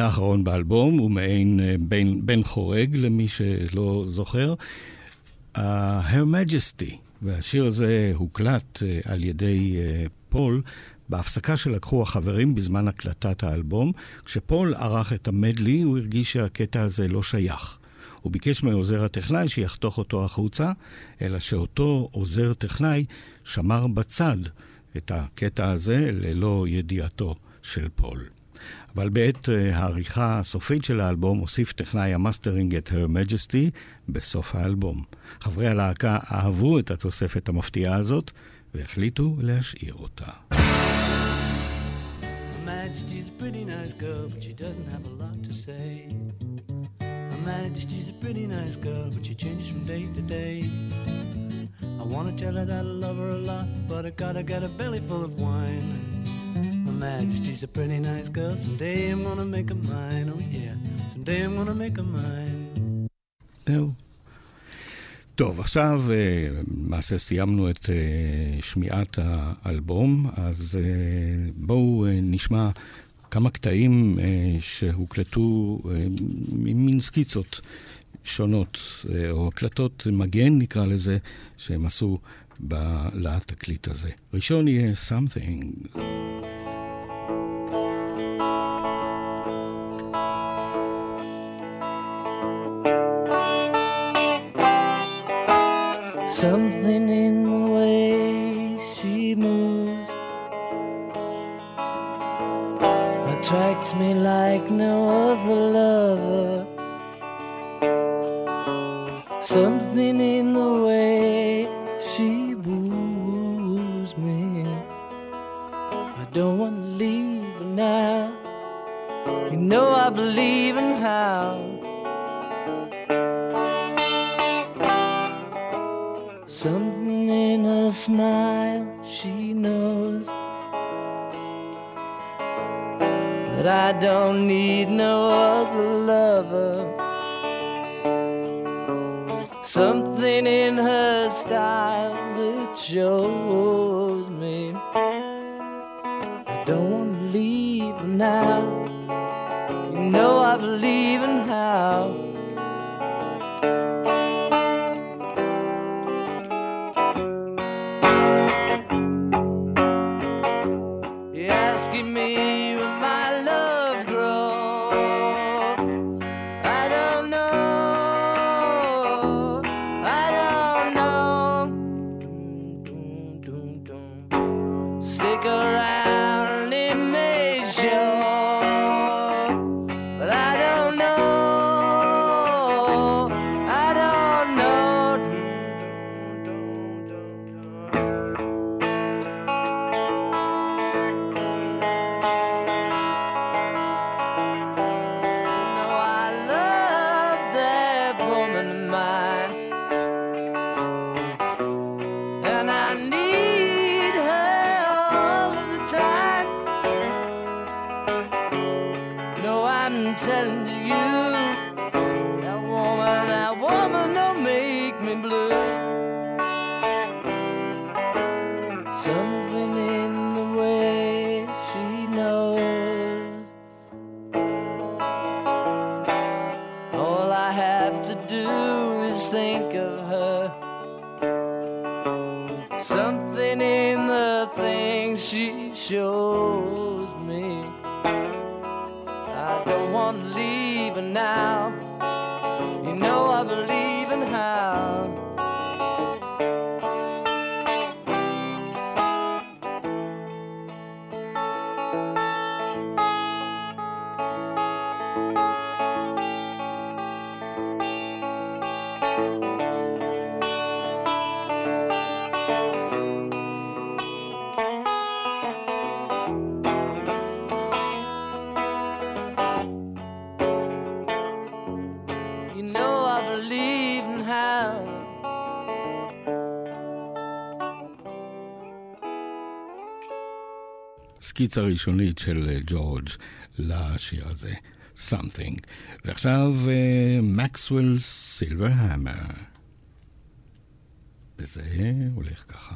האחרון באלבום הוא מעין אה, בן, בן חורג, למי שלא זוכר. Uh, Her Majesty, והשיר הזה הוקלט uh, על ידי uh, פול בהפסקה שלקחו החברים בזמן הקלטת האלבום. כשפול ערך את המדלי, הוא הרגיש שהקטע הזה לא שייך. הוא ביקש מעוזר הטכנאי שיחתוך אותו החוצה, אלא שאותו עוזר טכנאי שמר בצד את הקטע הזה ללא ידיעתו של פול. אבל בעת אה, העריכה הסופית של האלבום הוסיף טכנאי המאסטרינג את Her Majesty בסוף האלבום. חברי הלהקה אהבו את התוספת המפתיעה הזאת והחליטו להשאיר אותה. Majesty's a pretty nice girl, but she doesn't have a lot to say. Majesty's a pretty nice girl, but she changes from day to day. I wanna tell her that I love her a lot, but I gotta get a belly full of wine. Majesty's a pretty nice girl, someday I'm gonna make her mine, oh yeah, someday I'm gonna make her mine. זהו. טוב, עכשיו אה, למעשה סיימנו את אה, שמיעת האלבום, אז אה, בואו נשמע כמה קטעים שהוקלטו ממין סקיצות שונות, או הקלטות מגן נקרא לזה, שהם עשו ב- לתקליט הזה. ראשון יהיה Something. Something in the way she moves attracts me like no other lover. Something in the way she woos me. I don't want to leave now. You know I believe in how. Something in her smile, she knows that I don't need no other lover. Something in her style that shows me I don't want to leave now. You know I believe in how. הסקיצה הראשונית של אה, ג'ורג' לשיר הזה, Something. ועכשיו אה, מקסוול סילברהמר. וזה הולך ככה.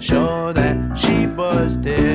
sure that she was dead.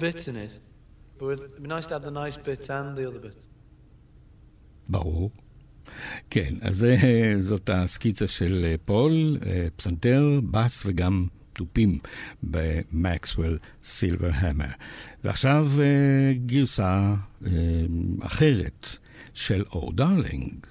bit in it. But it'd be nice to have the nice bit and the other bit. ברור. כן, אז אה, זאת הסקיצה של אה, פול, אה, פסנתר, בס וגם תופים ב-Maxwell's Silver Hammer. ועכשיו גרסה אחרת של Oh! Darling.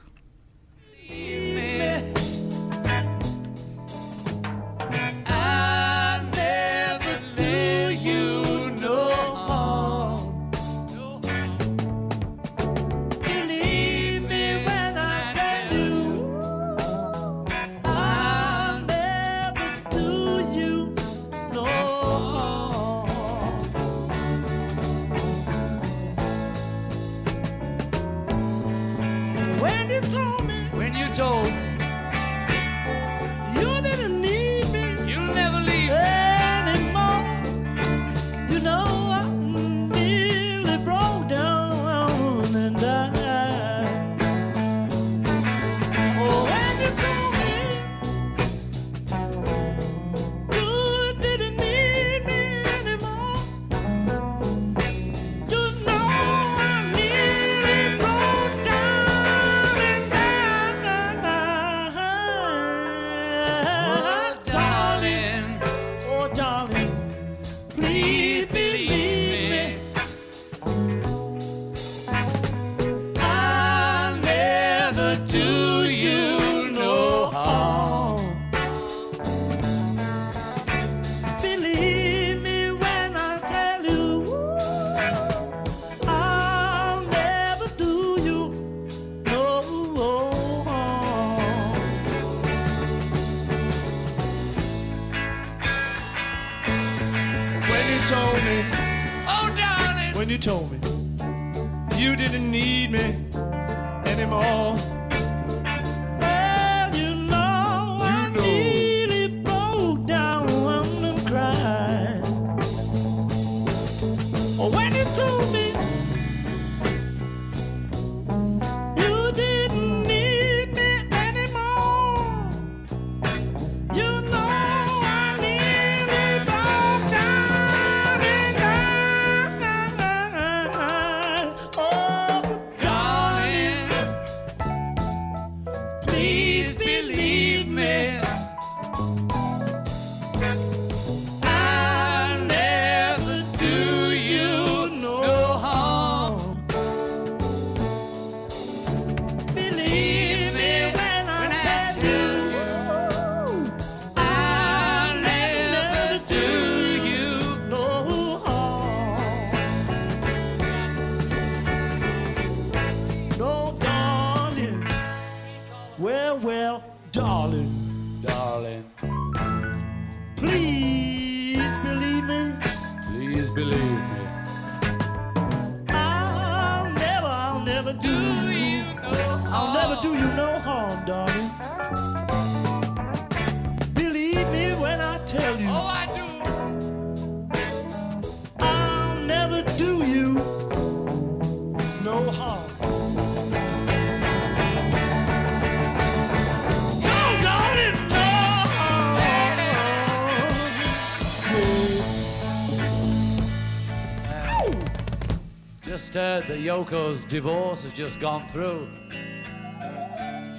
Yoko's divorce has just gone through.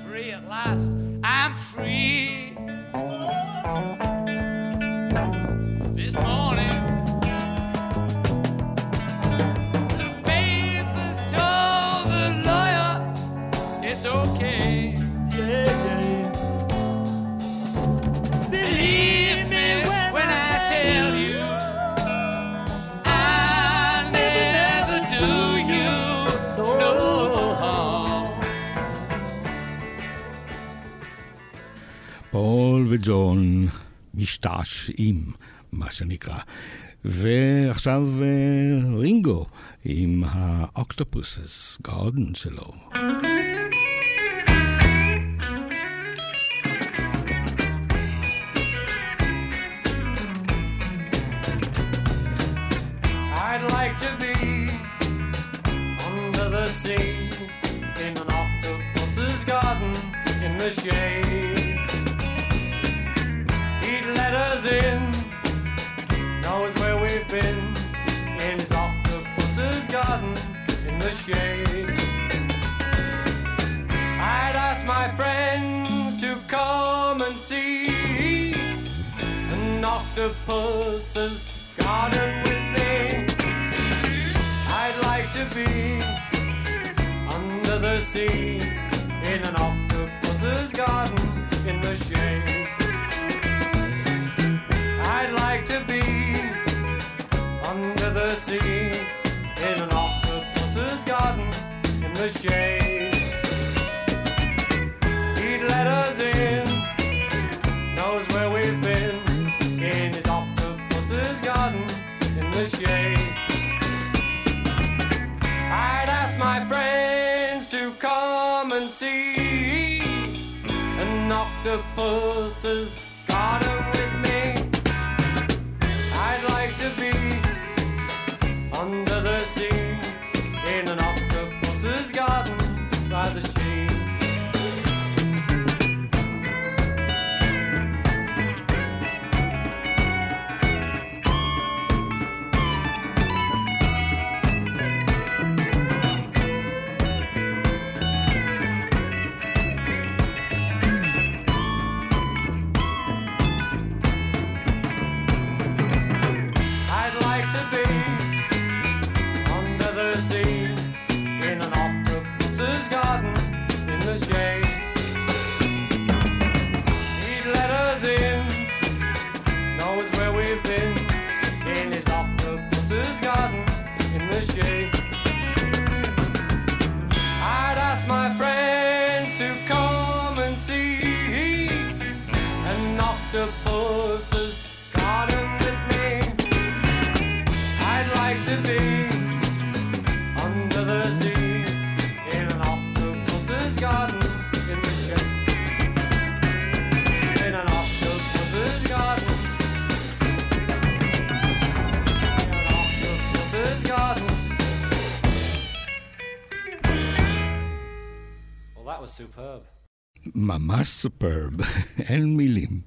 Free at last. פושעים, מה שנקרא. ועכשיו רינגו עם האוקטופוסס גארדן שלו. I'd like to be under the sea in an octopus's garden in the shade. sleeping in his octopus's garden in the shade. I'd ask my friends to come and see an octopus's garden with me. I'd like to be under the sea in an octopus's garden in the shade. the shade. ממש סופרב, אין מילים.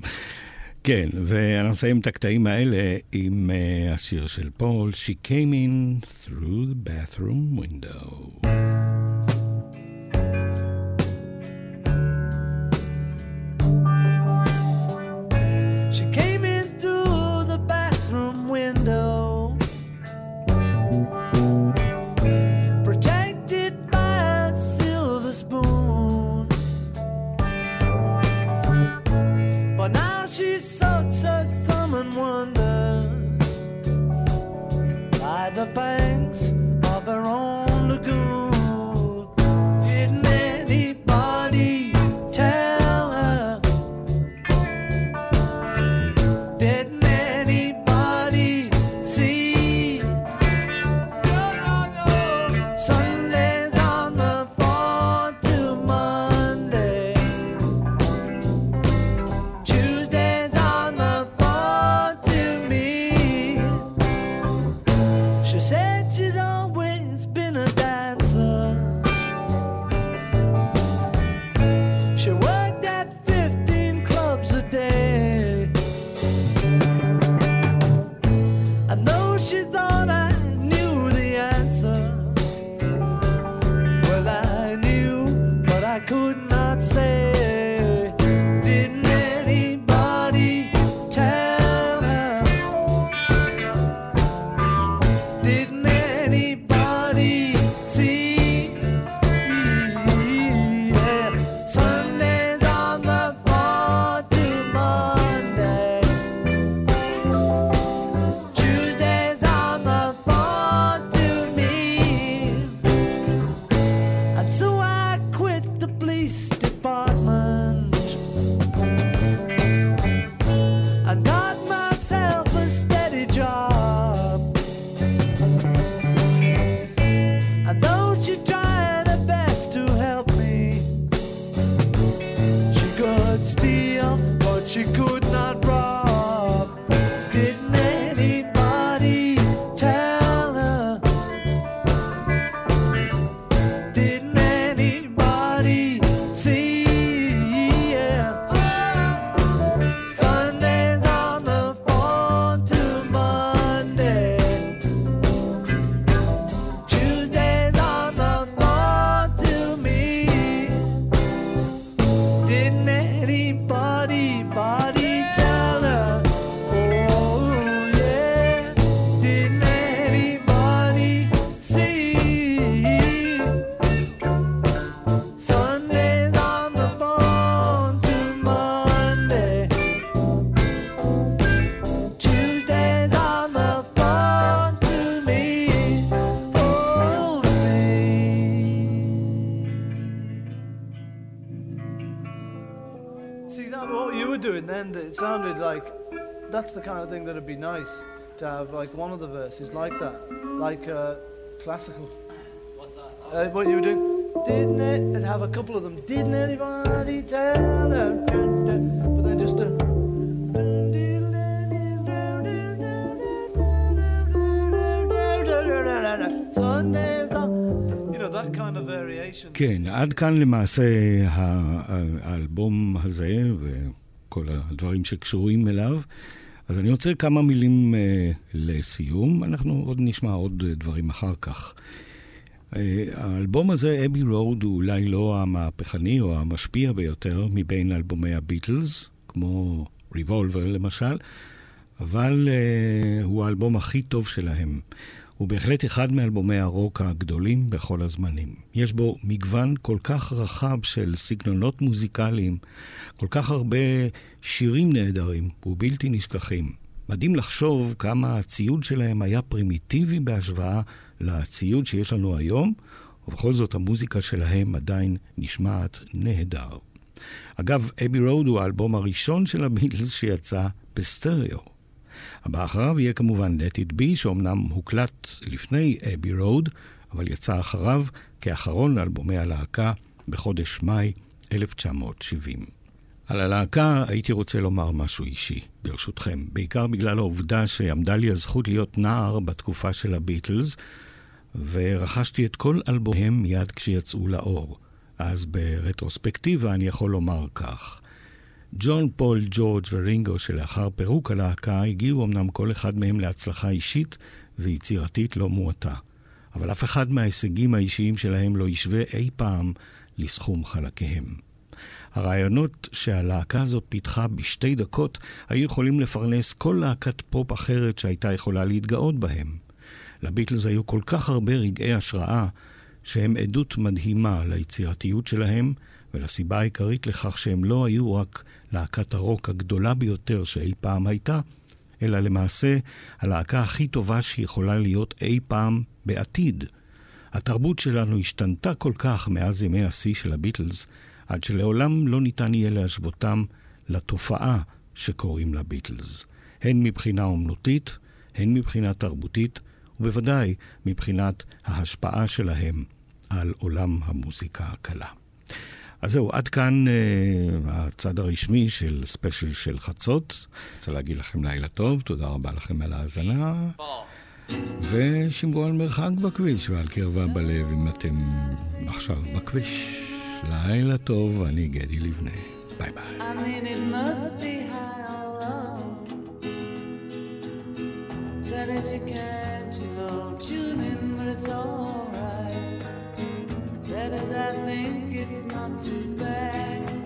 כן, ואנחנו נסיים את הקטעים האלה עם uh, השיר של פול, She came in through the bathroom window. sounded like that's the kind of thing that'd be nice to have like one of the verses like that, like uh, classical. What's that? Uh, what you were doing? Didn't it? And have a couple of them. Didn't anybody tell them? But then just. Uh, Sundays on- You know, that kind of variation. כן, עד כאן למעשה ה- האלבום הזה וכל הדברים שקשורים אליו. אז אני רוצה כמה מילים אה, לסיום, אנחנו עוד נשמע עוד דברים אחר כך. אה, האלבום הזה, אבי רוד, הוא אולי לא המהפכני או המשפיע ביותר מבין אלבומי הביטלס, כמו ריבולבר למשל, אבל אה, הוא האלבום הכי טוב שלהם. הוא בהחלט אחד מאלבומי הרוק הגדולים בכל הזמנים. יש בו מגוון כל כך רחב של סגנונות מוזיקליים, כל כך הרבה שירים נהדרים ובלתי נשכחים. מדהים לחשוב כמה הציוד שלהם היה פרימיטיבי בהשוואה לציוד שיש לנו היום, ובכל זאת המוזיקה שלהם עדיין נשמעת נהדר. אגב, Abbey Road הוא האלבום הראשון של הביטלס שיצא בסטריאו. הבא אחריו יהיה כמובן Let It Be, שאומנם הוקלט לפני Abbey Road, אבל יצא אחריו כאחרון לאלבומי הלהקה בחודש מאי 1970. על הלהקה הייתי רוצה לומר משהו אישי, ברשותכם, בעיקר בגלל העובדה שעמדה לי הזכות להיות נער בתקופה של הביטלס, ורכשתי את כל אלבומיהם מיד כשיצאו לאור. אז ברטרוספקטיבה אני יכול לומר כך. ג'ון, פול, ג'ורג' ורינגו שלאחר פירוק הלהקה הגיעו אמנם כל אחד מהם להצלחה אישית ויצירתית לא מועטה. אבל אף אחד מההישגים האישיים שלהם לא ישווה אי פעם לסכום חלקיהם. הרעיונות שהלהקה הזאת פיתחה בשתי דקות היו יכולים לפרנס כל להקת פופ אחרת שהייתה יכולה להתגאות בהם. לביטלס היו כל כך הרבה רגעי השראה, שהם עדות מדהימה ליצירתיות שלהם, ולסיבה העיקרית לכך שהם לא היו רק להקת הרוק הגדולה ביותר שאי פעם הייתה, אלא למעשה הלהקה הכי טובה שיכולה להיות אי פעם בעתיד. התרבות שלנו השתנתה כל כך מאז ימי השיא של הביטלס, עד שלעולם לא ניתן יהיה להשוותם לתופעה שקוראים לה ביטלס, הן מבחינה אומנותית, הן מבחינה תרבותית, ובוודאי מבחינת ההשפעה שלהם על עולם המוזיקה הקלה. אז זהו, עד כאן uh, הצד הרשמי של ספיישל של חצות. רוצה להגיד לכם לילה טוב, תודה רבה לכם על ההאזנה. ושמרו על מרחק בכביש ועל קרבה בלב אם אתם עכשיו בכביש. לילה טוב, אני גדי לבנה. ביי ביי. I mean. That is, you can't, tune in, but it's alright. That is, I think it's not too bad.